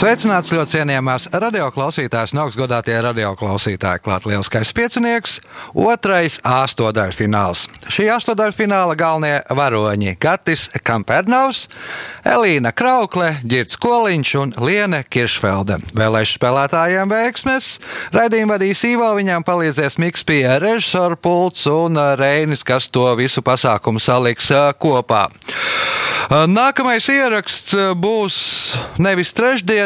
Sveicināts ļoti cienījamās radioklausītājas, no augstgadātie radioklausītāji. Klāt lielskais piecinieks, otrais astotdaļu fināls. Šī astotdaļu fināla galvenie varoņi - Gatis Kampernaus, Elīna Kraukle, Girts Koliņš un Liene Kiršfelde. Vēlēšu spēlētājiem veiksmes. Raidījumu vadīs Ivo, viņām palīdzēs Miks pie režisora pults un Reinis, kas to visu pasākumu saliks kopā. Nākamais ieraksts būs nevis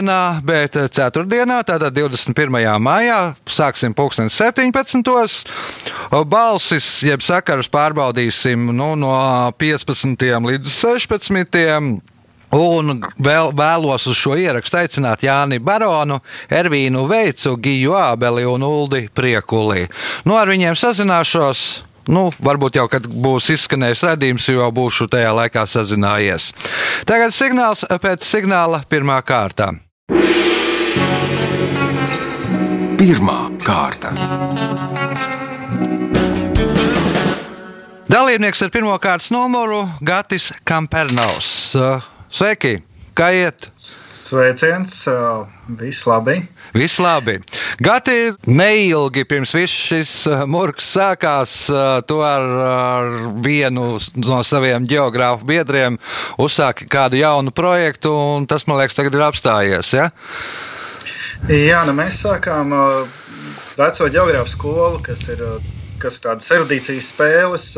trešdienā, bet ceturtdienā, tātad 21. maijā. Sāksim pulksten 17. Balsis, jeb sakarus pārbaudīsim nu, no 15. līdz 16. Un vēl, vēlos uz šo ierakstu aicināt Jāni Baronu, Ervīnu Veicu, Giju Ābeli un Uldi Priekuli. Nu, ar viņiem sazināšos. Nu, varbūt jau, kad būs izskanējis redzējums, jau būšu tajā laikā sazinājies. Tagad signāls pēc signāla pirmā kārta. Pirmā kārta. Dalībnieks ar pirmā kārtas numuru Gatis Kampernaus. Sveiki! Kā iet? Sveiciens, viss labi. Viss labi. Gati neilgi pirms viss šis murgs sākās, tu ar, ar vienu no saviem geogrāfu biedriem uzsāki kādu jaunu projektu, un tas, man liekas, tagad ir apstājies. Ja? Jā, nu mēs sākām veco geogrāfu skolu, kas ir kas ir tādas erudīcijas spēles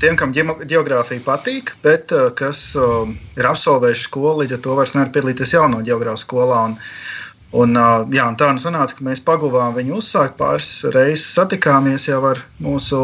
tiem, kam geogrāfija patīk, bet kas ir absolvējuši skolu, līdz ar to vairs nevar piedalīties jauno geogrāfu skolā. Un, un, jā, un tā nu sanāca, ka mēs paguvām viņu uzsākt pāris reizes satikāmies jau ar mūsu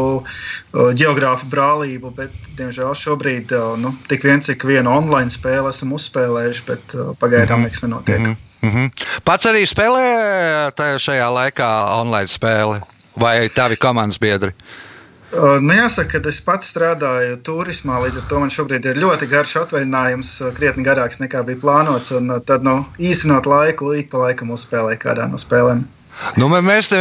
geogrāfu brālību, bet, diemžēl, šobrīd nu, tik viens, cik vienu online spēli esam uzspēlējuši, bet pagaidām nekas nenotiek. Mm -hmm. Mm -hmm. Pats arī spēlē šajā laikā online spēli vai tavi komandas biedri? Uh, nu, jāsaka, ka es pats strādāju turismā, līdz ar to man šobrīd ir ļoti garš atvaļinājums, krietni garāks nekā bija plānots. Tad, nu, īsinot laiku, ik pa laikam uzspēlēju kādā no spēlēm. Nu, mēs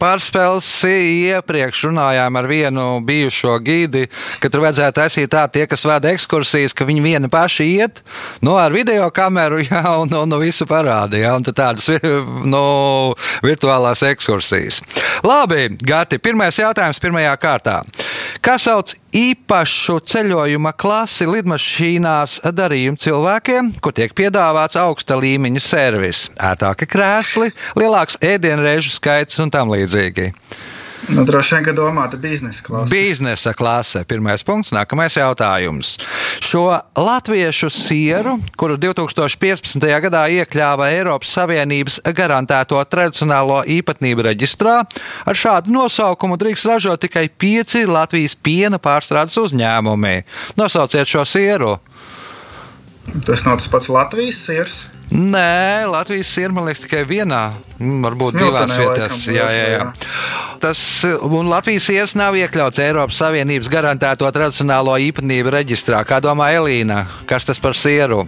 pārspēles iepriekš runājām ar vienu bijušo gidi, ka tur vajadzētu taisīt tā, tie, kas vada ekskursijas, ka viņi vieni paši iet nu, ar video kameru jā, un, un, un visu parāda. Jā, un tādas nu, virtuālās ekskursijas. Labi, Gati, pirmais jautājums pirmajā kārtā. Kā sauc īpašu ceļojuma klasi lidmašīnās darījumu cilvēkiem, kur tiek piedāvāts augsta līmeņa servis, ērtāki krēsli, lielāks ēdienreizu skaits un tam līdzīgi. Nu, droši vien, ka domāta biznesa klase. Biznesa klase. Pirmais punkts, nākamais jautājums. Šo latviešu sieru, kuru 2015. gadā iekļāva Eiropas Savienības garantēto tradicionālo īpatnību reģistrā, ar šādu nosaukumu drīkst ražot tikai pieci Latvijas piena pārstrādes uzņēmumi. Nosauciet šo sieru! Tas nav tas pats Latvijas siers. Nē, Latvijas ir liekas tikai vienā, varbūt Smiltenē divās vietās. laikam, Jā, jā, jā. jā. Tas, un Latvijas ieras nav iekļauts Eiropas Savienības garantēto tradicionālo īpatnību reģistrā. Kā domā Elīna, kas tas par sieru?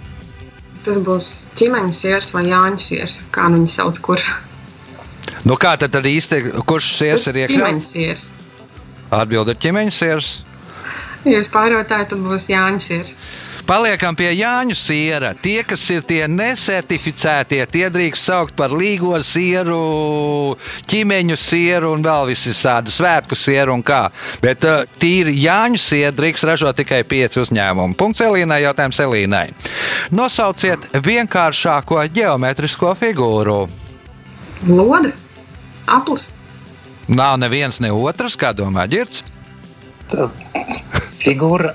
Tas būs ķīmeņu siers vai jāņu siers, kā nu viņi sauc, kur. Nu, kā tad, tad īsti, kurš siers ir iekļauts? siers. Atbilde ir ķīmeņa siers. Ja jūs pārvērtējat, tad būs jāņu siers. Paliekam pie Jāņu siera. Tie, kas ir tie nesertificētie, tie drīkst saukt par līgo sieru, ķīmeņu sieru un vēl visādi svētku sieru un kā. Bet uh, tīri Jāņu sieru drīkst ražot tikai pieci uzņēmumi. Punkts Elīnai, jautājums Elīnai. Nosauciet vienkāršāko geometrisko figūru. Lode, aplis, Nav neviens ne otrs, kā domā. Tā figūra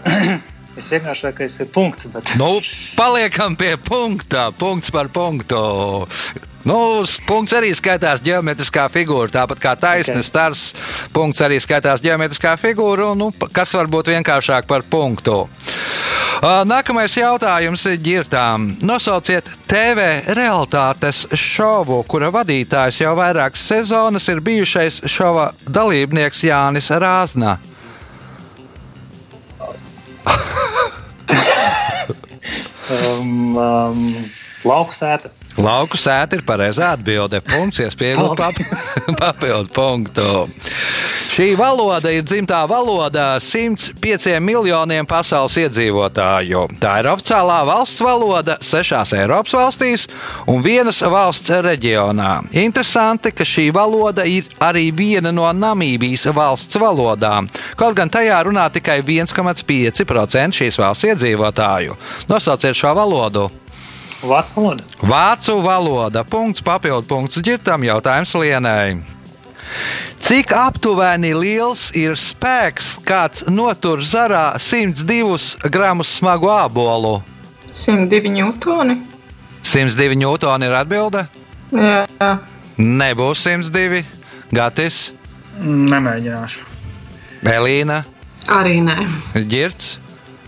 visvienkāršākais ir punkts. Bet... Nu, paliekam pie punkta. Punkts par punktu. Nu, punkts arī skaitās geometriskā figūra, tāpat kā taisnība Ok. stars. Punkts arī skaitās geometriskā figūra, un, nu, kas var būt vienkāršāk par punktu. Nākamais jautājums ir ģirtām. Nosauciet TV realitātes šovu, kura vadītājs jau vairākas sezonas ir bijušais šova dalībnieks Jānis Rāzna. Um, um, lauku sēta. Lauku sēta ir pareizā atbilde. Punkts, iespējams, papildu punktu. Šī valoda ir dzimtā valoda 105 miljoniem pasaules iedzīvotāju. Tā ir oficiālā valsts valoda sešās Eiropas valstīs un vienas valsts reģionā. Interesanti, ka šī valoda ir arī viena no Namībijas valsts valodām, kaut gan tajā runā tikai 1,5% šīs valsts iedzīvotāju. Nosauciet šo valodu! Vācu valoda. Vācu valoda. Punkts, papildu punkts ģirtam, jautājums Lienai. Cik aptuveni liels ir spēks, kāds notur zarā 102 gramus smagu ābolu? 102 ņūtoni. 102 ņūtoni ir atbilde? Jā, Nebūs 102. Gatis, Nemēģināšu. Elīna, arī nē. Girts.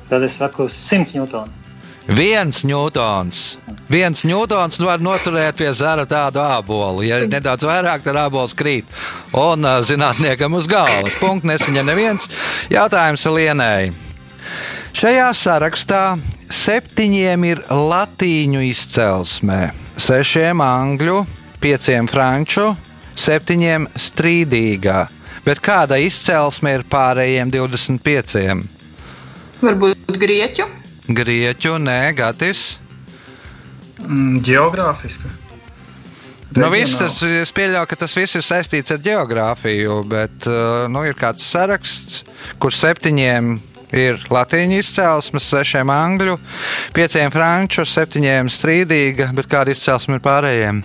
Tad es saku 100 ņūtoni. Viens ņūtons. Viens ņūtons var noturēt pie zara tādu ābolu. Ja nedaudz vairāk, tad ābols krīt. Un zinātniekam uz galvas. Punkts nesaņem neviens. Jautājums Lienai. Šajā sarakstā septiņiem ir latīņu izcelsme, sešiem angļu, pieciem franču, septiņiem strīdīgā. Bet kāda izcelsme ir pārējiem 25? Varbūt grieķu. Grieķu, nē, Gatis. Mm, Geogrāfiski. Nu, viss tas, es pieļauju, ka tas viss ir saistīts ar geogrāfiju, bet uh, nu, ir kāds saraksts, kur septiņiem ir latīņu izcelsme, sešiem angļu, pieciem franču, septiņiem strīdīga, bet kāda izcelsme ir pārējiem?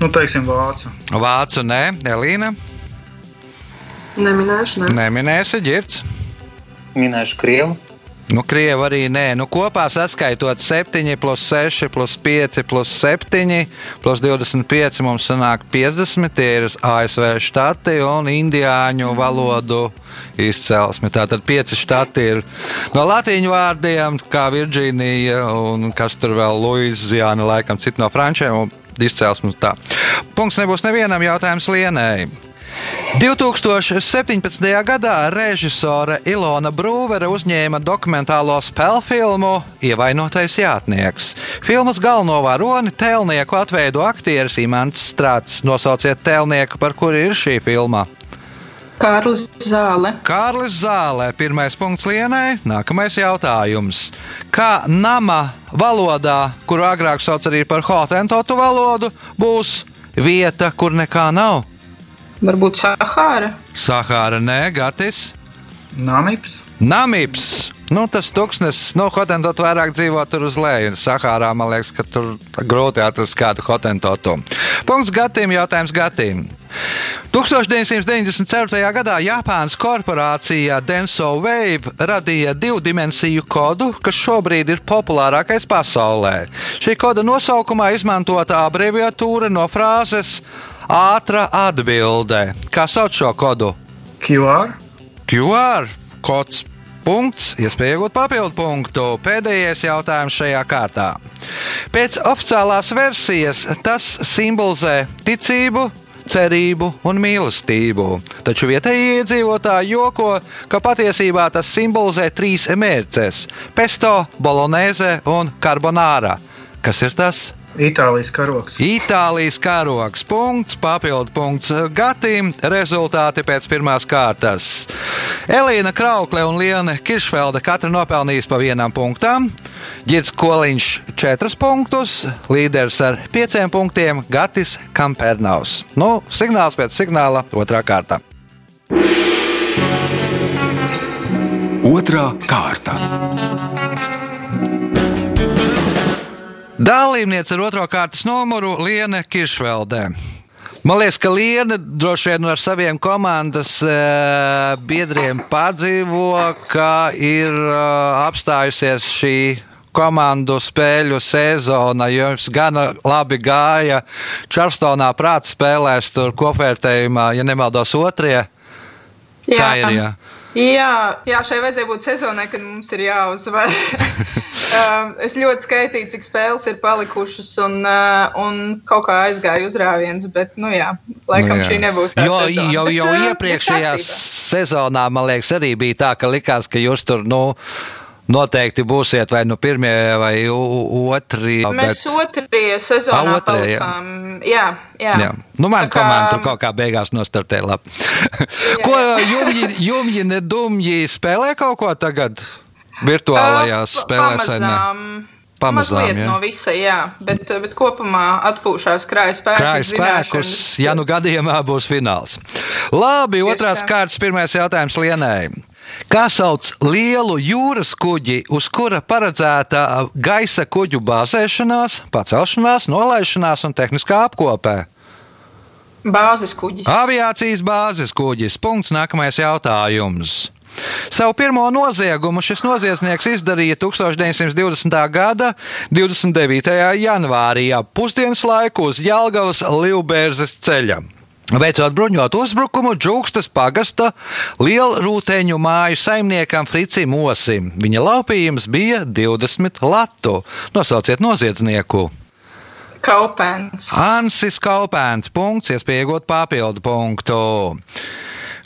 Nu, teiksim, vācu. Vācu nē, Elīna, Neminēšu, ne. neminēsi ģirts. Minēšu Krievu. Nu, Krievi arī nē, nu, kopā saskaitot 7, plus 6, plus 5, plus 7, plus 25 mums sanāk 50. Tie ir ASV štati un indiāņu valodu izcelsme. Tātad pieci štati ir no latīņu vārdiem, kā Virģīnija un kas tur vēl Luizijāna, laikam citi no frančiem. Izcelsme tā. Punkts nebūs nevienam jautājums Lienai. 2017. gadā režisore Ilona Brūvere uzņēma dokumentālo spēļu filmu Ievainotais jātnieks. Filmas galveno varoni tēlnieku atveido aktieris Imants Strāts. Nosauciet tēlnieku, par kuru ir šī filma. Kārlis Zāle. Kārlis Zālē, pirmais punkts Lienai, nākamais jautājums. Kā nama valodā, kuru agrāk sauc arī par hotentotu valodu, būs vieta, kur nekā nav? Varbūt Sahāra. Sahāra, nē, Gatis. Namips. Namips. Nu, tas tūkstnesis, nu, hotentot vairāk dzīvo tur uz leju. Sahārā man liekas, ka tur grūti atrast kādu hotentotu. Punkts Gatim, jautājums Gatim. 1994. gadā Japānas korporācija Denso Wave radīja divu dimensiju kodu, kas šobrīd ir populārākais pasaulē. Šī koda nosaukumā izmantota abreviatūra no frāzes ātra atbilde. Kā sauc šo kodu? QR. QR kods. Punkts, iespēja iegūt papildu punktu. Pēdējais jautājums šajā kārtā. Pēc oficiālās versijas tas simbolizē ticību, cerību un mīlestību. Taču vietējie iedzīvotāji joko, ka patiesībā tas simbolizē trīs mērces - pesto, bolonēze un carbonāra. Kas ir tas? Itālijas karoks. Itālijas karoks. Punkts, papildu punkts Gatim. Rezultāti pēc pirmās kārtas. Elīna Kraukle un Liena Kiršfelda katra nopelnījis pa vienam punktam. Girds Koliņš 4 punktus, līderis ar 5 punktiem Gatis Kampernavs. Nu, signāls pēc signāla otrā kārta. Otra kārta. Dalībniece ar otro kārtas numuru Liene Kiršveldē. Man liekas, ka Liena droši vien ar saviem komandas eh, biedriem pārdzīvo, ka ir eh, apstājusies šī komandu spēļu sezona. Jums gana labi gāja Čarstonā prāta spēlēs, tur kopvērtējumā, ja nemaldos, otrie. Tā ir. Jā. Jā, jā, šai vajadzēja būt sezonai, kad mums ir jāuzvar. Um, es ļoti skaitīju, cik spēles ir palikušas, un, uh, un kaut kā aizgāju uzrāviens, bet, nu jā, laikam Nu jā. šī nebūs tā. Jo, sezona. jau, Bet, jau uh, iepriekšējā sezonā, man liekas, arī bija tā, ka likās, ka jūs tur, nu, Noteikti būsiet vai nu pirmie, vai u- otrie. Mēs bet- otrie sezonā Ā, otrie, jā. palikām. Jā, jā. Jā. Nu, man kā- komanda tur kaut kā beigās nostartēja labi. ko jumji, jumji nedumji spēlē kaut ko tagad? Virtuālajās pa- spēlēs? Pamazām. Pamazām, Mazliet jā. no visa, jā, bet, bet kopumā atpūšās krājas spēkus. Krājas spēkus, ja nu gadījumā būs fināls. Labi, otrās tā. kārtas, pirmais jautājums Lienai. Kā sauc lielu jūras kuģi, uz kura paredzēta gaisa kuģu bāzēšanās, pacelšanās, nolaišanās un tehniskā apkopē? Bāzes kuģis. Aviācijas bāzes kuģis. Punkts. Nākamais jautājums. Savu pirmo noziegumu šis noziedznieks izdarīja 1920. gada 29. janvārī, ap pusdienas laiku uz Jālgavas Livbērzes ceļa. Veicot bruņotu uzbrukumu Džukstas pagasta lielrūteņu māju saimniekam Fricim Osim. Viņa laupījums bija 20 latu. Nosauciet noziedznieku! Kaupēns. Ansis Kaupēns. Punkts, iespējot papildu punktu.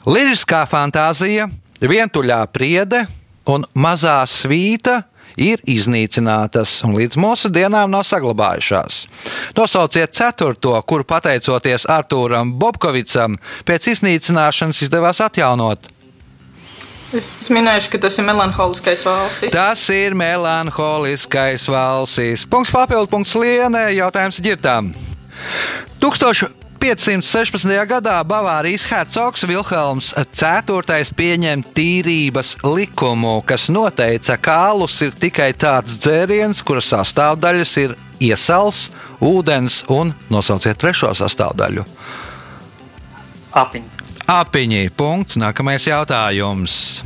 Liriskā fantāzija, vientuļā priede un mazā svīta ir iznīcinātas un līdz mūsu dienām nav saglabājušās. Nosauciet ceturto, kuru pateicoties Artūram Bobkovicam, pēc iznīcināšanas izdevās atjaunot. Es minēšu, ka tas ir melanholiskais valsts. Tas ir melanholiskais valsīs. Punkts papildu punkts lienē, jautājums ģirtām. 1516. gadā Bavārijas hercogs Vilhelms IV pieņēma tīrības likumu, kas noteica, ka alus ir tikai tāds dzēriens, kura sastāvdaļas ir iesals, ūdens un nosauciet trešo sastāvdaļu. Apiņa. Apiņi. Punkts. Nākamais jautājums.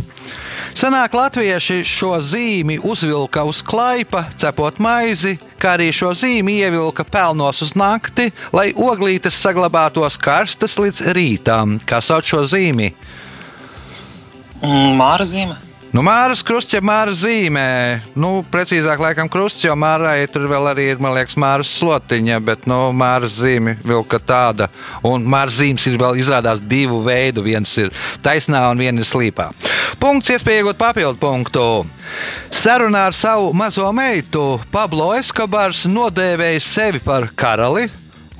Senāk latvieši šo zīmi uzvilka uz klaipa, cepot maizi, kā arī šo zīmi ievilka pelnos uz nakti, lai oglītes saglabātos karstas līdz rītam. Kā sauc šo zīmi? Mm, Māra zīme. Nu, Māras krusts, ja māra zīmē, nu, precīzāk, laikam, krusts, jo mārai tur vēl arī ir, man liekas, māras slotiņa, bet, nu, māras zīme vilka tāda. Un māras zīmes ir vēl izrādās divu veidu. Viens ir taisnā un viens ir slīpā. Punkts, iespēja iegūt papildu punktu. Sarunā ar savu mazo meitu Pablo Eskobars nodēvēja sevi par karali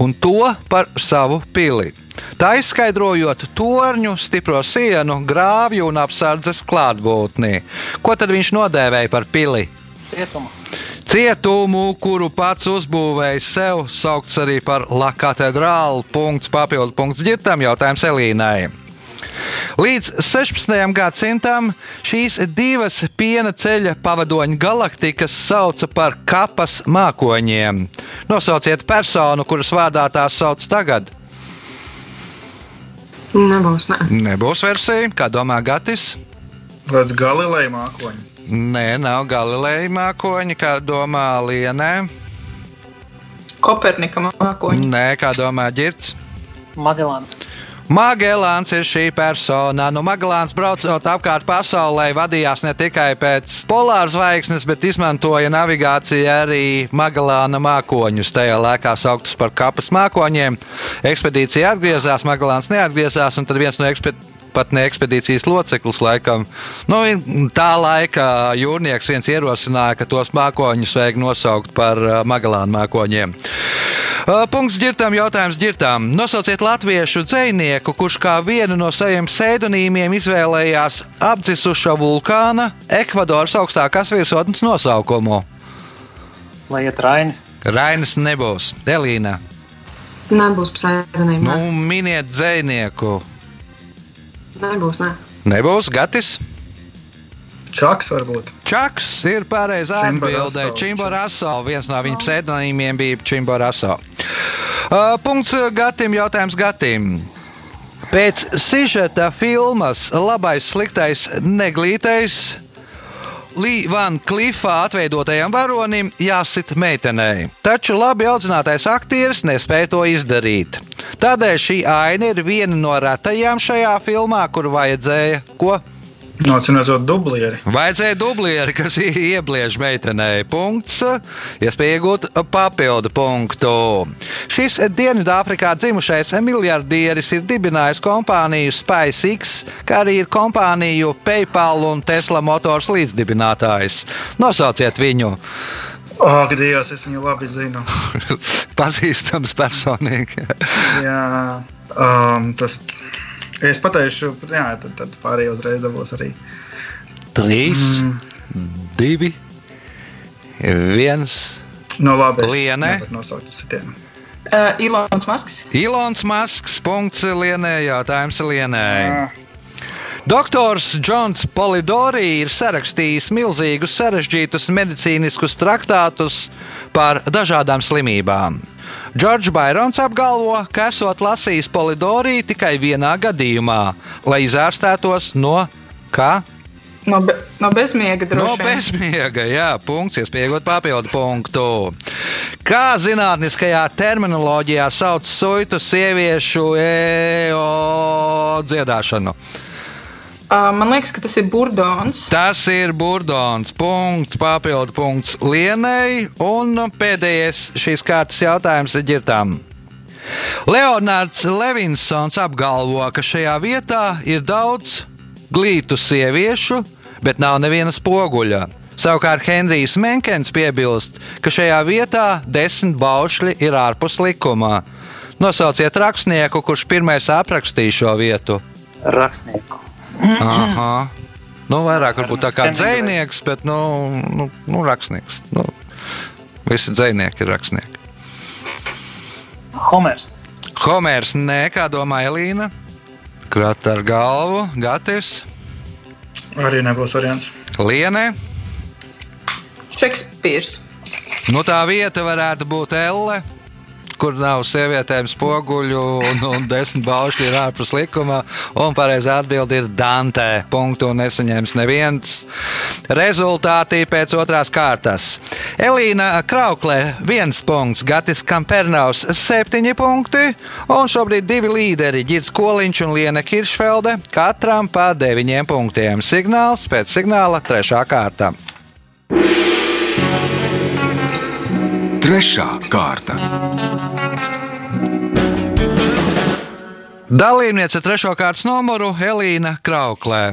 un to par savu pili. Tā izskaidrojot torņu, stipro sienu, grāvju un apsardzes klātbūtni. Ko tad viņš nodēvēja par pili? Cietuma. Cietumu, kuru pats uzbūvēja sev, saukts arī par La Katedrālu. Punkts, papildu punkts ģitam, jautājums Elīnai. Līdz 16. gadsimtam šīs divas piena ceļa pavadoņu galaktikas sauca par kapas mākoņiem. Nosauciet personu, kuras vārdā tās sauc tagad. Nebūs, nē. Nebūs versija, kā domā Gatis. Kāds Galileja mākoņi. Nē, nav Galileja mākoņi, kā domā Lienē. Kopernika mākoņi. Nē, kā domā Girts. Magelāns. Ir šī persona. Nu, Magellāns braucot apkārt pasaulē, vadījās ne tikai pēc polāra zvaigznes, bet izmantoja navigāciju arī Magellāna mākoņus. Tajā laikā sauktus par kapas mākoņiem. Ekspedīcija atgriezās, Magellāns neatgriezās, un tad viens no ekspedīcijas. Pat ne ekspedīcijas loceklis, laikam. Nu, tā laika jūrnieks viens ierosināja, ka tos mākoņus vajag nosaukt par uh, Magellāna mākoņiem. Uh, Punkts ģirtām, jautājums ģirtām. Nosauciet latviešu dzinieku, kurš kā vienu no saviem pseidonīmiem izvēlējās apdzisuša vulkāna Ekvadoras augstākās virsotnes nosaukumu. Lai iet Rainis. Rainis nebūs. Elīna, Nebūs pseidonīms. nu, miniet dzinieku. Nebūs, nē. Nebūs Gatis. Čaks varbūt. Čaks ir pareizā atbildē. Čimboraso. Viens no viņa pseidonīmiem bija Čimboraso. Uh, punkts Gatim, jautājums Gatim. Pēc sižeta filmas Labais, sliktais, neglītais. Līvan Klifā atveidotajam varonim jāsit meitenei, taču labi audzinātais aktieris nespēja to izdarīt. Tādēļ šī aina ir viena no retajām šajā filmā, kur vajadzēja ko Nocinot dublieri. Vajadzēja dublieri, kas iebliež meitenei. Punkts. Iespēja iegūt papildu punktu. Šis Dienvidāfrikā dzimušais miljardieris ir dibinājis kompāniju SpaceX, kā arī ir kompāniju PayPal un Tesla motors līdzdibinātājs. Nosauciet viņu. Ak, Dievs, es viņu labi zinu. Pazīstams personīgi. Jā, um, tas. ja Es pateikšu, jā, tad, tad pārējie uzreiz dabūs arī. Trīs, divi, viens. No Nu, labi. es Liene? nevaru Nosaukt sitienu. Uh, Ilons Masks. Ilons Masks. Punkts Lienē. Jautājums Lienē. Doktors Džons Polidori ir sarakstījis milzīgus sarežģītus medicīniskus traktātus par dažādām slimībām. Džordžs Bairons apgalvo, ka esot lasījis Polidori tikai vienā gadījumā, lai izārstētos no kā? No, be, no bezmiega No droši vien. bezmiega, jā, punkts, iespējot papildu punktu. Kā zinātniskajā terminoloģijā sauc suitu sieviešu eo dziedāšanu? Man liekas, ka tas ir burdons. Tas ir burdons. Punkts, papildu punkts Lienai. Un pēdējais šīs kārtas jautājums ir ģirtām. Leonards Levinsons apgalvo, ka šajā vietā ir daudz glītu sieviešu, bet nav nevienas poguļa. Savukārt Henrijs Menkens piebilst, ka šajā vietā desmit baušļi ir ārpus likuma. Nosauciet rakstnieku, kurš pirmais aprakstīja šo vietu. Rakstnieku. Aha. Nu, vairāk varbūt tā kā dzinieks, bet nu, nu, nu rakstnieks. Nu, visi dzinieki ir rakstnieki. Homers. Homērs, nē, kā domā Elīna? Krata ar galvu, Gatis, Arī nebūs variants. Lienē. Šekspīrs. Nu, tā vieta varētu būt Elle, kur nav sievietēm spoguļu un, un desmit baušļi ir ārpus likuma. Un pareizā atbilde ir Dante. Punktu nesaņems neviens. Rezultāti pēc otrās kārtas. Elīna Krauklē viens punkts, Gatis Kampernaus septiņi punkti. Un šobrīd divi līderi - Girts Koliņš un Liena Kiršfelde. Katram pa deviņiem punktiem. Signāls pēc signāla trešā kārta. Trešā kārta. Dalībniece trešo kārtas numuru Elīna Krauklē.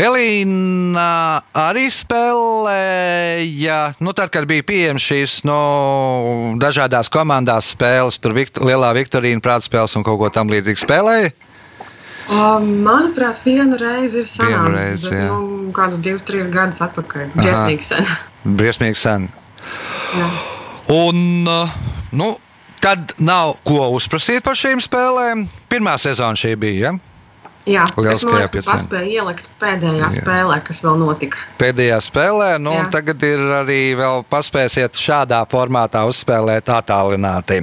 Elīna arī spēlēja, nu, tad, kad bija pieejamas šīs no dažādās komandās spēles, tur vikt, lielā Viktorīna prāta spēles un kaut ko tam līdzīgu spēlēja. Um, Manuprāt, vienu reizi ir sanācis. nu, kādus divus, trīs gadus atpakaļ. Briesmīgi sen. Briesmīgi sen. Jā. Un, uh, nu, tad nav ko uzprasīt par šīm spēlēm. Pirmā sezona šī bija. Ja? Jā, ka piepildījums. paspēju ielikt pēdējā Jā. spēlē, kas vēl notika. pēdējā spēlē. Nu, un Jā. tagad ir arī vēl paspēsiet šādā formātā uzspēlēt attālināti.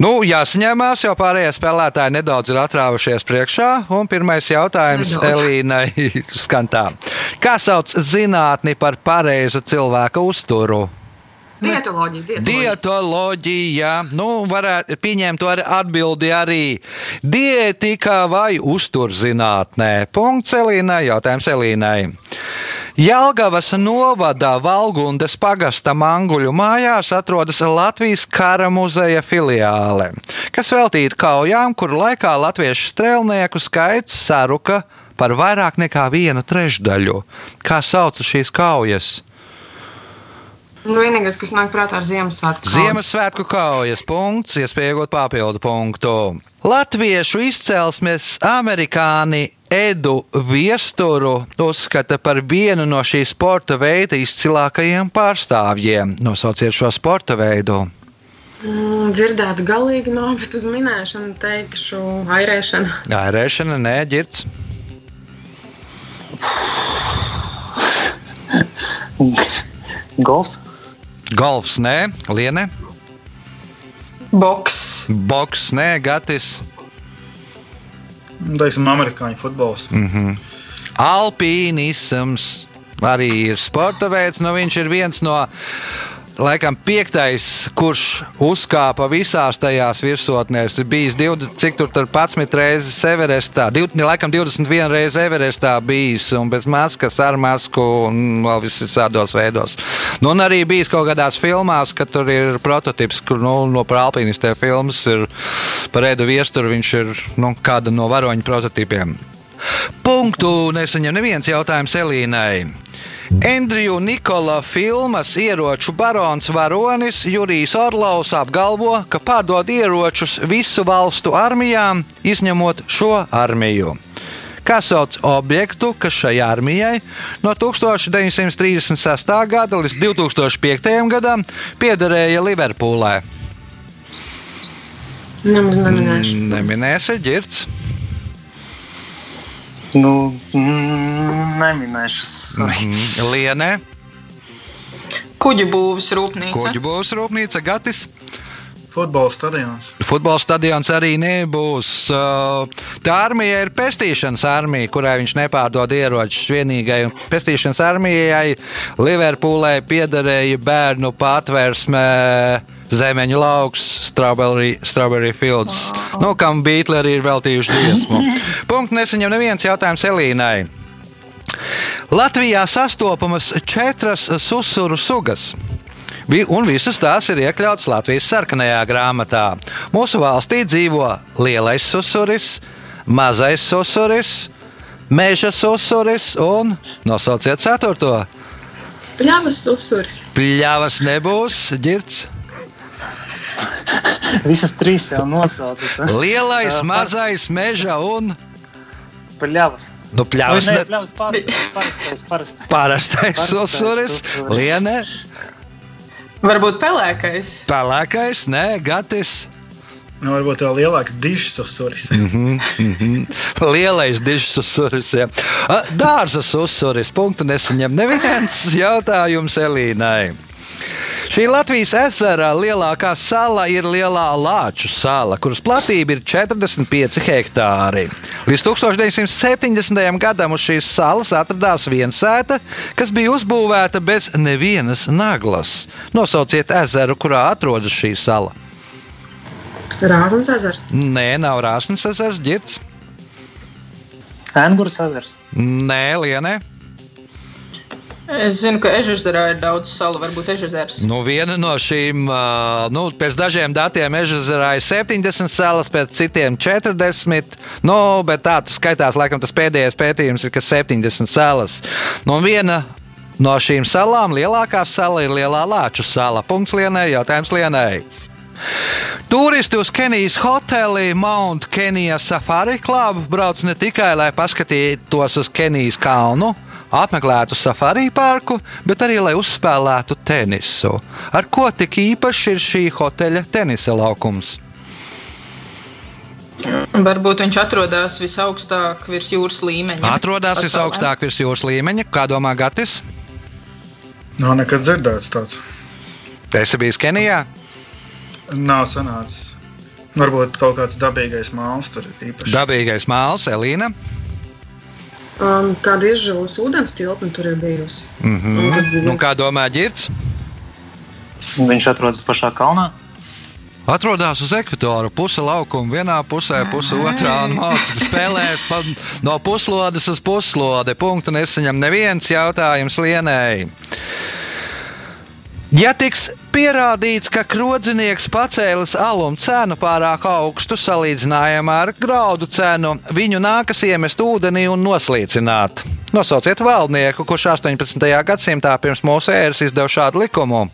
Nu, jāsaņemās, jo pārējie spēlētāji nedaudz ir atrāvušies priekšā. Un pirmais jautājums Nedaudz. Elīnai skan tā. Kā sauc zinātni par pareizu cilvēka uzturu? Dietoloģija, dietoloģija. Dietoloģija, nu, varētu pieņemt ar atbildi arī diētika vai uzturzinātnē. Punkts Elīnai, jautājums Elīnai. Jelgavas novada Valgundas pagasta manguļu mājās atrodas Latvijas kara muzeja filiāle, kas veltīta kaujām, kuru laikā latviešu strēlnieku skaits saruka par vairāk nekā vienu trešdaļu. Kā sauca šīs kaujas? Nu, vienīgais, kas nāk prātā, ir Ziemassvētku. kauja. Ziemassvētku kaujas punkts, iespēja iegūt papildu punktu. Latviešu izcelsmes amerikāņi Edu Viesturu uzskata par vienu no šī sporta veida izcilākajiem pārstāvjiem. Nosauciet šo sporta veidu. Mm, Dzirdēt, galīgi nav, bet uz minēšanu teikšu, airēšana. Ērēšana, nē, ģirts. Golfs. Golfs, nē, liene. Boks. Boks, nē, gatis. Nu, Teiksim, amerikāņu futbols. Mm. Alpīnisms arī ir sporta veids. Nu, viņš ir viens no laikam piektais, kurš uzkāpa visās tajās virsotnēs, ir bijis 20, cik tur tur 11 reizes Everestā, 20, laikam 21 reizes Everestā bijis, un bez maskas, ar masku, un vēl visādos veidos. Nu, un arī bijis kaut kādās filmās, ka tur ir prototyps, kur nu, no alpinistiem filmas ir par Edu Viesturu, viņš ir nu, kāda no varoņu prototypiem. Punktu nesaņem neviens jautājums Elīnai. Andriju Nikola filmas ieroču barons varonis Jurijs Orlovs apgalvo, ka pārdod ieročus visu valstu armijām, izņemot šo armiju. Kā sauc objektu, kas šai armijai no 1936. gada līdz 2005. gadam piederēja neminēšu. Neminēsi, ģirts. Nu, mm, neminēšu. sorry. Lienē, Kuģu būvs rūpnīca. kuģu būs rūpnīca, Gatis. Futbola stadions. Futbola stadions arī nebūs. Uh, Tā armija ir pestīšanas armija, kurai viņš nepārdod ieročus. Vienīgai pestīšanas armijai Liverpoolē piederēja bērnu patvērsme. Zemeņu lauks, Strawberry, strawberry Fields. Nu, kam Beatles arī ir veltījuši dziesmu. Punkts nesaņem neviens jautājums Elīnai. Latvijā sastopamas četras susuru sugas. Un visas tās ir iekļautas Latvijas sarkanajā grāmatā. Mūsu valstī dzīvo lielais susuris, mazais susuris, meža susuris un nosauciet ceturto. Pļavas uzsurs. Pļavas nebūs, ģirts. Visas trīs jau nosaucas. Lielais, mazais, meža un Pļavas. nu, pļavas. Ne... pļavas parastais, parastais, parastais. Parastais susuris. lienē, Varbūt pelēkais. pelēkais, nē, gatis. Nu, varbūt vēl lielāks dižs uzsvars. Lielais dižs uzsuris. jā. A, Dārzas uzsuris. Punktu nesaņem neviens jautājums Elīnai. Šī Latvijas ezera lielākā sala ir Lielā Lāču sala, kuras platība ir 45 hektāri. Līdz 1970. gadam uz šīs salas atradās viena sēta, kas bija uzbūvēta bez nevienas naglas. Nosauciet ezeru, kurā atrodas šī sala. Rāzans ezers. Nē, nav Rāsnes ezers, ģirts. Angurs ezers. Nē, Lienē. Es zinu, ka Ežerā ir daudz salu, varbūt Ežers. Nu, viena no šīm, nu, pēc dažiem datiem, Ežerā ir 70 salas, pēc citiem 40. Nu, bet tā tas skaitās, laikam, tas pēdējais pētījums ir, ka 70 salas. Nu, viena no šīm salām, lielākā sala, ir Lielā Lāču sala. Punkts Lienai, jautājums Lienai. Turisti uz Kenijas hoteli Mount Kenija Safari Club brauc ne tikai, lai paskatītos uz Kenijas kalnu, apmeklētu safari parku, bet arī lai uzspēlētu tenisu. Ar ko tik īpašs ir šī hoteļa tenisa laukums? Varbūt viņš atrodas visaugstāk virs jūras līmeņa. Atrodas Pasaulē. visaugstāk virs jūras līmeņa, kā domā Gatis. Nav nekad dzirdēts tāds. Esi bijis Kenijā? Nav sanācis. Varbūt kaut kāds dabīgais mākslinieks tur ir īpašs. Dabīgais māls, Elīna. Um, kāda izžūs ūdens tilpne tur ir bijusi? Mm -hmm. Nu, kā domā Girts? Viņš atrodas pašā kalnā. Atrodas uz ekvatora puse laukuma, vienā pusē, puse otrā, un mācās spēlēt pa, no puslodes uz puslodi. Punktu nesaņem neviens jautājums lienēji. Ja tiks pierādīts, ka krodzinieks pacēlis alum cenu pārāk augstu salīdzinājumā ar graudu cenu, viņu nākas iemest ūdenī un noslīcināt. Nosauciet valdnieku, kurš 18. gadsimtā pirms mūsu ēras izdeva šādu likumu.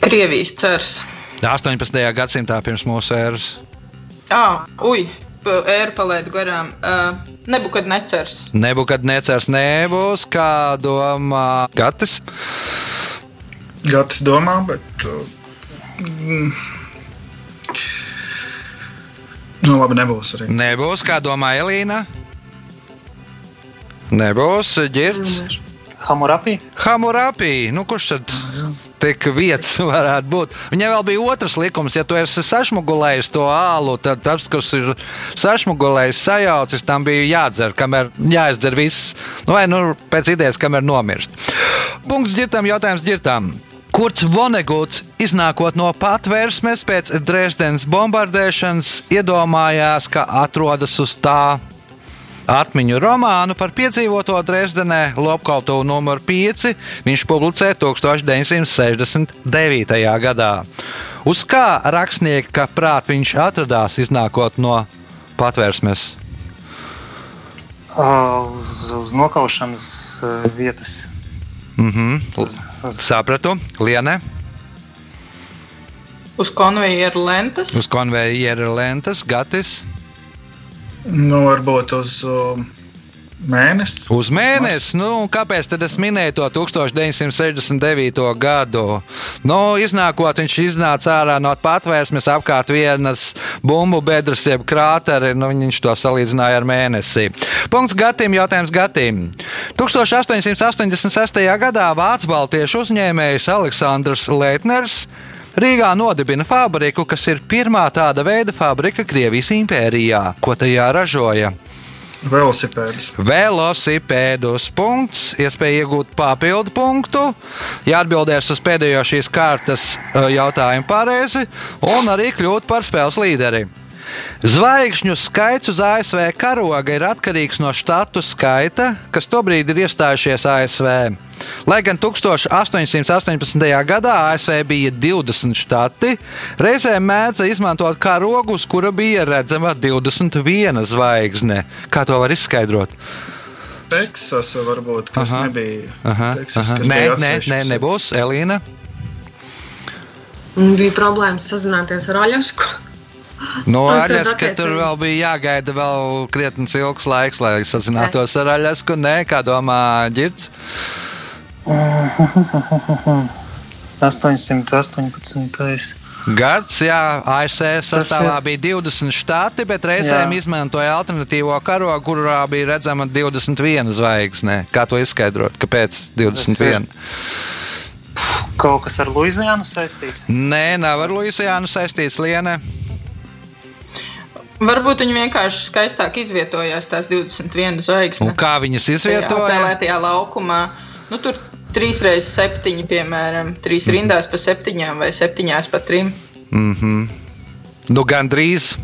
Krievijas cers. 18. gadsimtā pirms mūsu ēras. Ah, ui, ēra palaidu garām. Uh, Nebūs necers. Nebūs necers, nebūs kā domā Gatis. Gatis domā, bet. mm, Nu, labi, nebūs arī. Nebūs kā domā Elīna. Nebūs ģirts. Hamurapī. Hamurapī. Nu, kurš tad tik vietas varētu būt? Viņai vēl bija otrs likums. Ja tu esi sašmugulējis to ālu, tad tas, kas ir sašmugulējis, sajaucis, tam bija jādzer, kamēr jāizdzer viss. Nu, vai nu pēc idejas, kamēr nomirst. Punkts ģirtam, jautājums ģirtam. Kurts Voneguts, iznākot no patvērsmes pēc Dresdenes bombardēšanas, iedomājās, ka atrodas uz tā atmiņu romānu par piedzīvoto Dresdenē, Lopkautu nr. 5. Viņš publicēja 1969. gadā. Uz kā rakstnieka prāt viņš atradās, iznākot no patvērsmes? Uz, uz nokaušanas vietas. Mhm, sapratu, Liene, Uz konvejeru lentas. uz konveijera lentas, Gatis. Nu, varbūt uz uh, mēnesi. Uz mēnesi, nu, kāpēc tad es minēju to 1969. gadu? Nu, iznākot, viņš iznāca ārā no patvērsmes apkārt vienas bumbu bedres, jeb krāteri, nu, viņš to salīdzināja ar mēnesi. Punkts Gatim, jautājums Gatim. 1886. gadā Vācu baltiešu uzņēmējs Aleksandrs Leitners Rīgā nodibina fabriku, kas ir pirmā tāda veida fabrika Krievijas impērijā, ko tajā ražoja. Velosipēdus. Velosipēdus punkts, iespēja iegūt papildu punktu, ja atbildēs uz pēdējo šīs kārtas uh, jautājumu pareizi, un arī kļūt par spēles līderi. Zvaigžņu skaits uz ASV karoga ir atkarīgs no štatu skaita, kas tobrīd ir iestājušies ASV. Lai gan 1818. gadā ASV bija 20 štati, reizēm mēdza izmantot karogu, uz kura bija redzama 21 zvaigzne. Kā to var izskaidrot? Teksasa varbūt, kas Aha. nebija. Aha, Teksas, aha. kas Nē, bija nē, nē, nebūs. Elīna. Un bija problēmas sazināties ar Aļasku. No Aļaskas tur vēl bija jāgaida vēl krietni ilgs laiks, lai sazinātos ar Aļasku. Nē, kā domā Girts? 818. Gads, jā, ASV sastāvā bija 20 štati, bet reizēm Jā. izmantoja alternatīvo karogu, kurā bija redzama 21 zvaigzne. Kā to izskaidrot? Kāpēc 21? Kaut kas ar Luizijānu saistīts. Nē, nav ar Luisijānu saistīts Liene. Varbūt viņi vienkārši skaistāk izvietojās tās 21 Un zvaigznes. kā viņas izvietoja? Apēlētajā laukumā. Nu, tur 3 reizes 7, piemēram, 3 rindās pa 7 vai 7 pa 3. Mhm. Nu, gandrīz.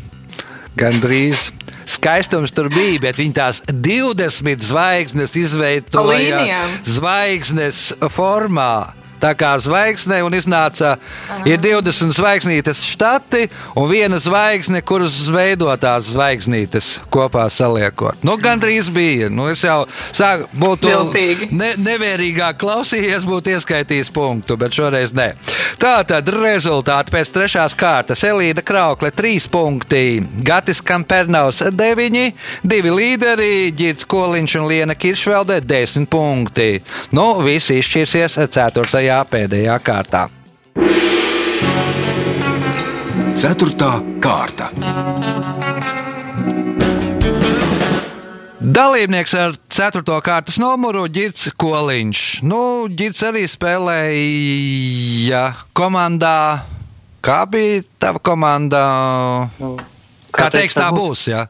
Gandrīz. Skaistums tur bija, bet viņi tās 20 zvaigznes izveidoja zvaigznes formā. Tā kā zvaigzne un iznāca, ir 20 zvaigznītes štati un viena zvaigzne, kuras veidotās zvaigznītes kopā saliekot. Nu, gandrīz bija. Nu, es jau sāku būt ne, nevērīgāk klausījies, būtu ieskaitījis punktu, bet šoreiz nē. Tā tad rezultāti pēc trešās kārtas. Elīna Kraukle 3 punkti, Gatis Kampernaus 9, 2 līderi, Girts Koliņš un Liena Kiršvelde 10 punkti. Nu, visi izšķirsies 4. Pēdējā kārtā. Ceturtā kārta. Dalībnieks ar 4. kārtas numuru Girts Koliņš. Nu, Girts arī spēlēja komandā. Kā bija tava komanda? Nu, Kā teiks, tā būs. Jā.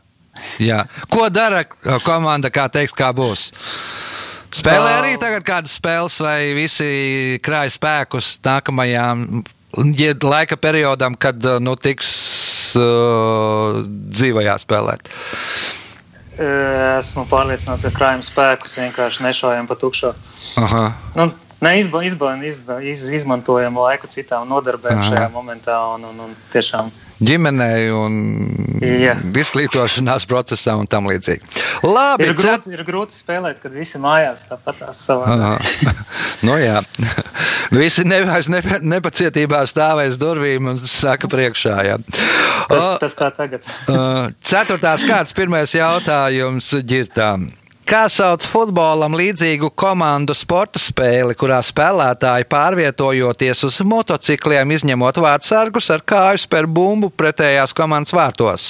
Jā. Ko dara uh, komanda, kā teiks, kā būs? Spēlē arī tagad kādas spēles, vai visi krāj spēkus nākamajām laika periodam, kad nu, tiks uh, dzīvajā spēlēt. Esmu pārliecināts, ka krājuma spēkus vienkārši nešaujam pa tukšo. Aha. Nu, neizba, izba, izba, iz, izmantojam laiku citām nodarbēm Aha. šajā momentā. Un, un, un tiešām ģimenei un Jā. izglītošanās procesam un tam līdzīgi. Labi, ir grūti, ir grūti spēlēt, kad visi mājās tāpat savā. Nu, jā. Visi nevairs nepa- nepacietībā stāvēs durvīm un saka priekšā. Jā. Tas, tas kā tagad. Ceturtās kārtas pirmais jautājums ģirtām. Kā sauc futbolam līdzīgu komandu sporta spēli, kurā spēlētāji pārvietojoties uz motocikliem, izņemot vārdsargus ar kāju spēr bumbu pretējās komandas vārtos?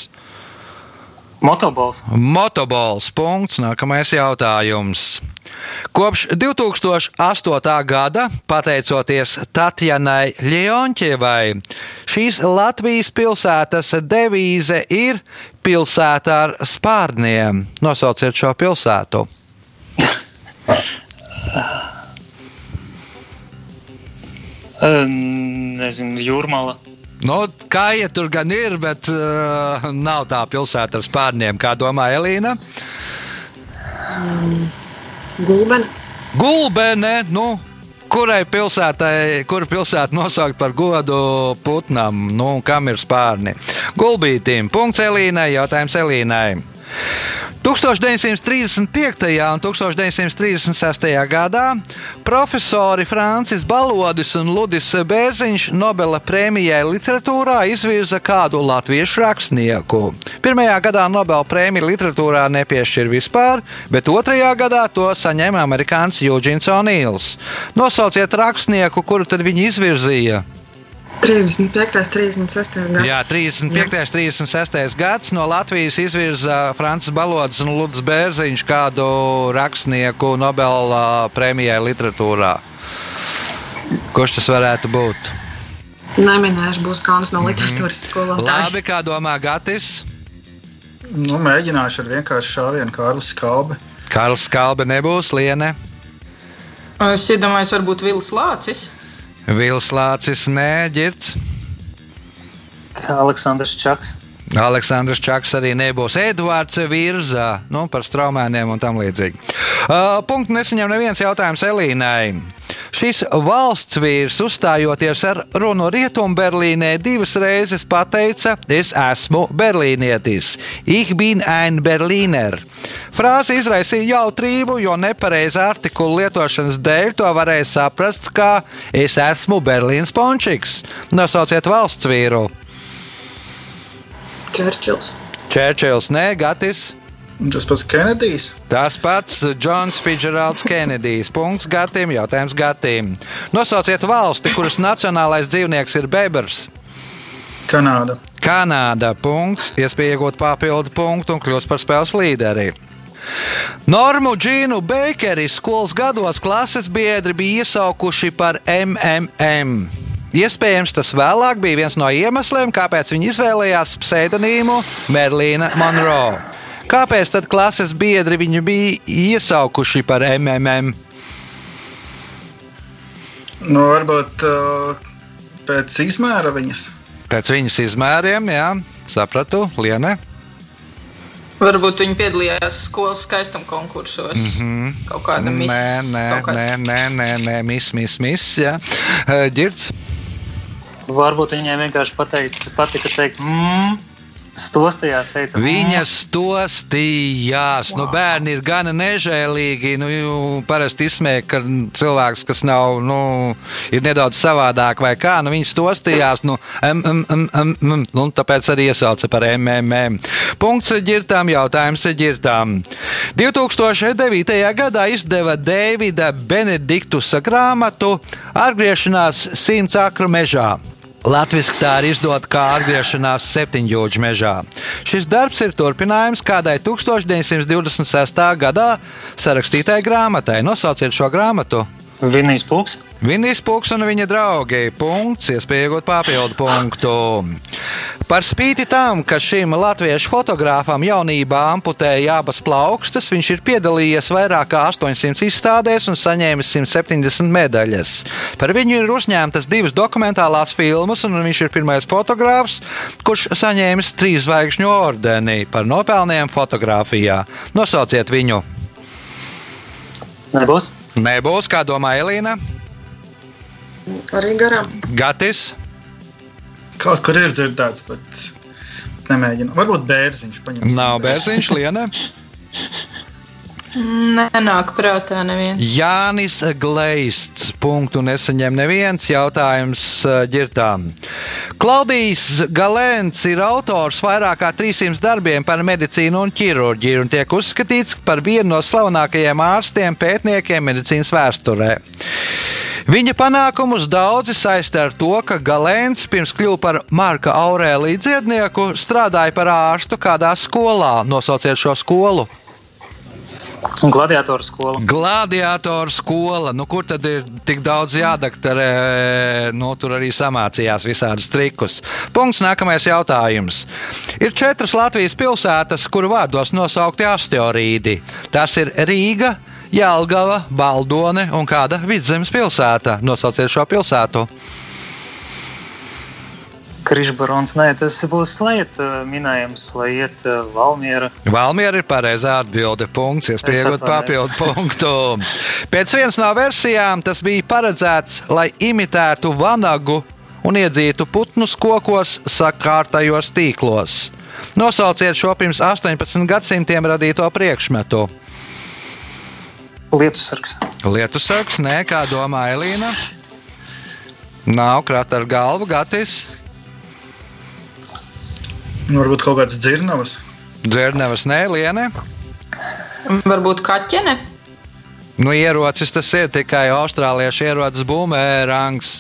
Motobols. Motobols. Punkts. Nākamais jautājums. Kopš 2008. gada, pateicoties Tatjanai Ļeonķevai, šīs Latvijas pilsētas devīze ir pilsēta ar spārniem. Nosauciet šo pilsētu. Nezinu, jūrmala. Nu, kā ja tur gan ir, bet uh, nav tā pilsēta ar spārniem, kā domā Elīna. Gulbena. Gulbene, nu, kurai pilsētai, kura pilsēta nosaukt par godu putnam, nu, kam ir spārni? Gulbītīm. Punkts Elīnai, jautājums Elīnai. 1935. un 1936. gadā profesori Francis Balodis un Ludis Bērziņš Nobela prēmijai literatūrā izvirza kādu latviešu rakstnieku. Pirmajā gadā Nobela prēmiju literatūrā nepiešķir vispār, bet otrajā gadā to saņēma amerikānis Eugene O'Neils. Nosauciet rakstnieku, kuru tad viņi izvirzīja. 35. 36. gads. Jā, 35. un 36. gads no Latvijas izvirza Francis Balodis un Ludus Bērziņš kādu rakstnieku Nobela prēmijai literatūrā. Kurš tas varētu būt? Neminēšu, būs kauns no literatūras skolotāja. Labi, kā domā Gatis? Nu, mēģināšu ar vienkārši šāvienu Kārlis Kalbi. Karls Kalbe nebūs, Liene. Es iedomājos, varbūt Vils Lācis. Vils Lācis, nē, Girts. Aleksandrs Čaks. Aleksandrs Čaks arī nebūs. Edvards Virzā, nu, par straumēniem un tam līdzīgi. Uh, punktu nesaņem neviens jautājums Elīnai. Šis valsts vīrs, uzstājoties ar runu Rietumberlīnē, divas reizes pateica: Es esmu berlīnietis. Ich bin ein Berliner. Frāze izraisīja jautrību, jo nepareiza artikula lietošanas dēļ to varēja saprast, kā es esmu Berlīnas pončiks. Nosauciet valsts vīru. Čērčils. Čērčils, nē, Gatis. Un Tas pats Kenedijs. Tas pats Džons Fitzgeralds Kenedijs. Punkts Gatim, jautājums Gatim. Nosauciet valsti, kuras nacionālais dzīvnieks ir bebrs. Kanāda. Kanāda. Punkts. Iespēja iegūt papildu punktu un kļūt par spēles līderi. Normu Džīnu Beikeri skolas gados klases biedri bija iesaukuši par MMM. Iespējams, tas vēlāk bija viens no iemesliem, kāpēc viņi izvēlējās pseidonīmu Merlīna Monroe. Kāpēc tad klases biedri viņu bija iesaukuši par MMM? Nu, varbūt uh, pēc izmēra viņas. Pēc viņas izmēriem, jā, sapratu, Liene. Varbūt viņi piedalījās skolas skaistuma konkursos. Mm -hmm. Kaut kāda misija. Nē, nē, nē, nē, nē, nē, mis, mis, mis, jā. Girds. Varbūt viņai vienkārši pateica, patika teikt, mmm, stostījās, teica, "Mm." Viņa stostījās. Nu, bērni ir gana nežēlīgi. Nu, parasti izsmēja, ka cilvēks, kas nav, nu, ir nedaudz savādāk vai kā, nu, viņi stostījās. Nu, mm, mm, mm, mm, mm, nu, tāpēc arī iesauca par MMM. Punkts ģirtām, jautājums ģirtām. 2009. gadā izdeva Dēvida Benediktusa grāmatu Atgriešanās simts akru mežā. Latvijas tā ir izdota kā atgriešanās septiņģūģa mežā. Šis darbs ir turpinājums kādai 1926. gadā sarakstītai grāmatai. Nosauciet šo grāmatu. Vinijs Pūks. Vinīs Pūks un viņa draugi. Punkts, iespēja iegūt papildu punktu. Par spīti tam, ka šim latviešu fotogrāfam jaunībā amputēja abas plaukstas, viņš ir piedalījies vairāk kā 800 izstādēs un saņēmis 170 medaļas. Par viņu ir uzņemtas divas dokumentālās filmas, un viņš ir pirmais fotogrāfs, kurš saņēmis trīs zvaigžņu ordeni par nopelniem fotografijā. Nosauciet viņu! Nebūs. Nebūs, kā domā Elīna. Arī garām. Gatis. Kaut kur ir dzirdēts, bet nemēģinu. Varbūt bērziņš paņems. Nav bērziņš, Liena. Nenāk prātā neviens. Jānis Gleists. Punktu nesaņem neviens jautājums eh, ģirtām. Klaudijs Galēns ir autors vairāk kā 300 darbiem par medicīnu un ķirurģiju un tiek uzskatīts par vienu no slavenākajiem ārstiem, pētniekiem medicīnas vēsturē. Viņa panākumus daudzi saista ar to, ka Galēns pirms kļuva par Marka Aurēlija dziednieku, strādāja par ārstu kādā skolā. Nosauciet šo skolu! Gladiatoru skola. Gladiatoru skola, nu, kur tad ir tik daudz jādaktarē, nu, tur arī samācījās visādus trikus. Punkts nākamais jautājums. Ir četras Latvijas pilsētas, kuru vārdos nosaukti asteroīdi. Tas ir Rīga, Jālgava, Baldone un kāda vidzemes pilsēta. Nosauciet šo pilsētu. Krišbarons, nē, tas būs Liet minējums, Liet Valmiera. Valmiera ir pareizā atbilde. Punkts, iespējot papildu punktu. Pēc vienas no versijām tas bija paredzēts, lai imitētu vanagu un iedzītu putnus kokos sakārtajos tīklos. Nosauciet šo pirms 18 gadsimtiem radīto priekšmetu. Lietusargs. Lietusargs, nē, kā domā Elīna? Nav krata ar galvu, Gatis. Nu, varbūt kaut kāds dzirnavas. Dzirnavas, nē, Liene. Varbūt kaķene. Nu, ierocis tas ir tikai austrāliešu ierocis būmērangs.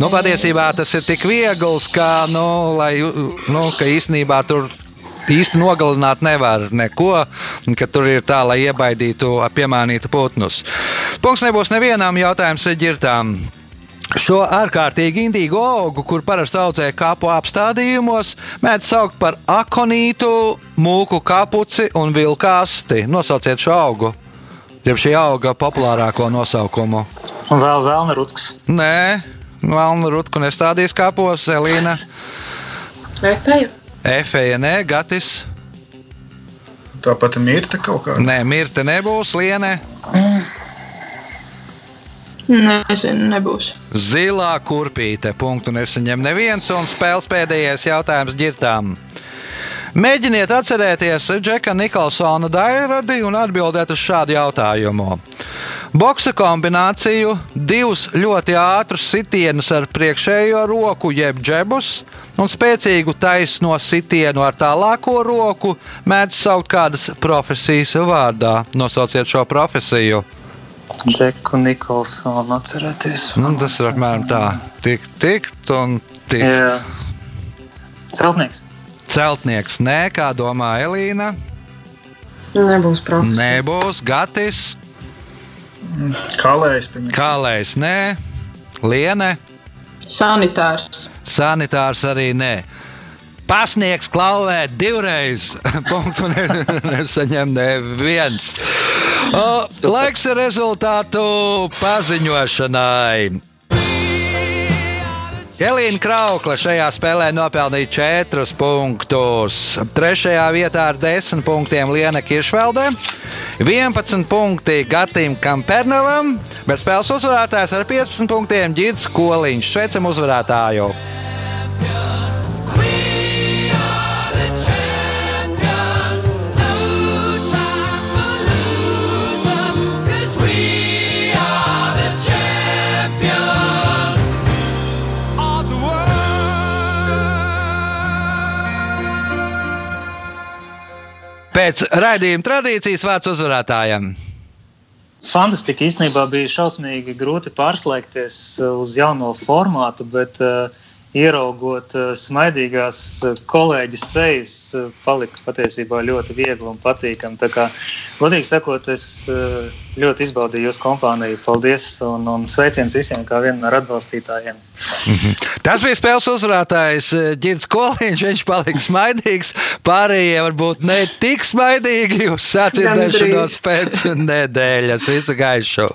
Nu, patiesībā tas ir tik viegls, ka, nu, lai, nu, ka īstenībā tur īsti nogalināt nevar neko, ka tur ir tā, lai iebaidītu, piemānītu putnus. Punkts nebūs nevienam jautājumam, seģirtām. Šo ārkārtīgi indīgu augu, kur parasti audzē kāpu apstādījumos, mēdz saukt par akonītu, mūku kapuci un vilkasti. Nosauciet šo augu. Jeb šī auga populārāko nosaukumu. Un vēl Vēlna Rutks. Nē, Vēlna Rutku nestādīs kāpos, Elīna. Efeja. Efeja, nē, Gatis. Tāpat mirta kaut kāda. Nē, mirta nebūs, Liene. Nezinu, nebūs. Zilā kurpīte. Punktu nesaņem neviens, un spēles pēdējais jautājums ģirtām. Mēģiniet atcerēties Džeka Nikolsona dairadi un atbildēt uz šādu jautājumu. Boksa kombināciju, divus ļoti ātrus sitienus ar priekšējo roku, jeb džebus, un spēcīgu taisno sitienu ar tālāko roku mēdz saukt kādas profesijas vārdā. Nosauciet šo profesiju. Džeku Nikolsonu atcerēties. Nu, tas ir apmēram tā, tikt, tikt un tikt. Jā. Celtnieks. Celtnieks, nē, kā domā Elīna. Nebūs profesija. Nebūs Gatis, Kalējs, pieņemsim. Kālējs, nē, Liene, Sanitārs. Sanitārs arī nē. Pasniegs klauvē divreiz. Punktu ne- nesaņem neviens. O, Laiks rezultātu paziņošanai. Elīna Kraukla šajā spēlē nopelnīja 4 punktus. Trešajā vietā ar 10 punktiem Liena Kiršveldē, 11 punkti Gatim Kampernovam, bet spēles uzvarētājs ar 15 punktiem Girds Koliņš. Sveicam uzvarētāju! Pēc raidījuma tradīcijas vārds uzvarētājam. Fantastika īstenībā bija šausmīgi grūti pārslēgties uz jauno formātu, bet uh, ieraugot uh, smaidīgās uh, kolēģis sejas, uh, palika patiesībā ļoti viegli un patīkami. Tā kā, godīgi sakot, es ļoti izbaudīju jūsu kompāniju. Paldies un, un sveiciens visiem kā vienam no atbalstītājiem. Tas bija spēles uzvarētājs Girds Koliņš. Viņš palika smaidīgs. Pārējie varbūt ne tik smaidīgi uz sacirdēšanos pēc nedēļas. Visu gaišu!